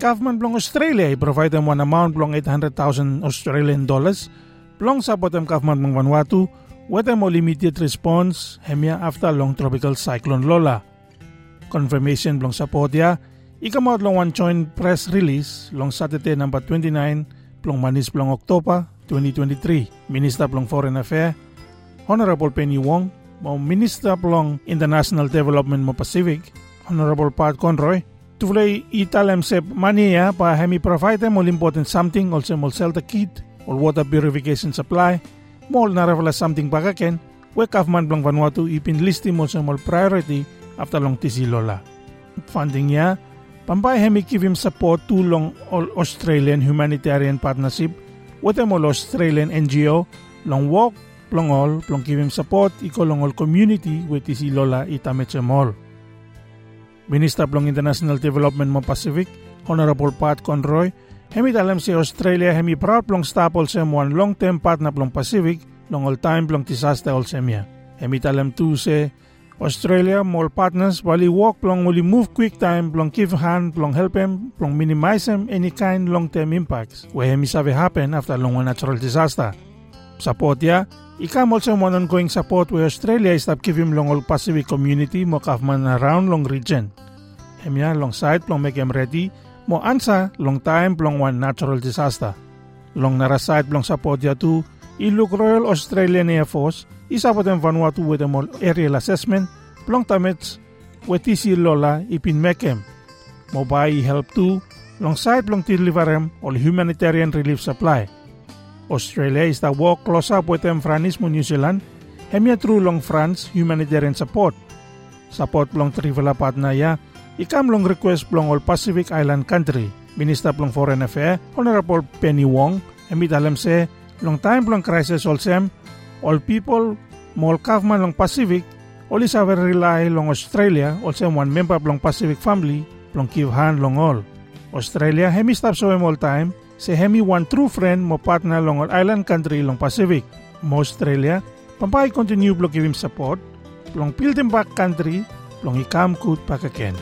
government blong Australia i provide them one amount blong 800,000 Australian dollars blong support them government blong Vanuatu them all immediate response hemia after long tropical cyclone Lola. Confirmation blong support ya ikamot long one joint press release long Saturday number 29 blong Manis blong October 2023. Minister blong Foreign Affairs Honorable Penny Wong mo Minister blong International Development mo Pacific Honorable Pat Conroy Tuflay italem sep mania pa hemi provide mo important something also mo sell the kit or water purification supply mol na refla something bakaken we kafman blang Vanuatu ipinlisti mo sa mol priority after long tisi lola. Funding niya, pampay hemi give him support tulong all Australian Humanitarian Partnership with all Australian NGO long walk long all long him support iko long all community with tisi lola itamet sa. Minister Plong International Development mo Pacific, Honorable Pat Conroy, hemi dalam si Australia hemi proud plong stapol sa one long-term partner plong Pacific, long all-time plong disaster all semya. Hemi dalam tu se Australia mall partners wali walk plong muli move quick time plong give hand plong help them plong minimize them any kind long-term impacts we hemi save happen after long natural disaster. Support ya, Ikam also mo ongoing support with Australia is him long all Pacific community mo kafman around long region. Hemya long side plong make ready mo ansa long time plong one natural disaster. Long nara side plong support ya tu iluk Royal Australian Air Force isa po tem Vanuatu with them aerial assessment plong tamets TC Lola ipin mekem. Mo help tu long side plong deliverem all humanitarian relief supply. Australia is the close up with Franismo New Zealand, hemia true long France humanitarian support. Support long trivala partner ya, ikam long request long all Pacific Island country. Minister plong Foreign Affairs, Honorable Penny Wong, hemi dalam se, long time plong crisis all sem, all people, mall government long Pacific, all is our rely long Australia, all sem one member plong Pacific family, plong give hand long all. Australia hemi stop so all time, si Hemi one true friend mo partner long island country long Pacific. Mo Australia, pampay continue blog him support, long build back country, long ikam kut pakaken.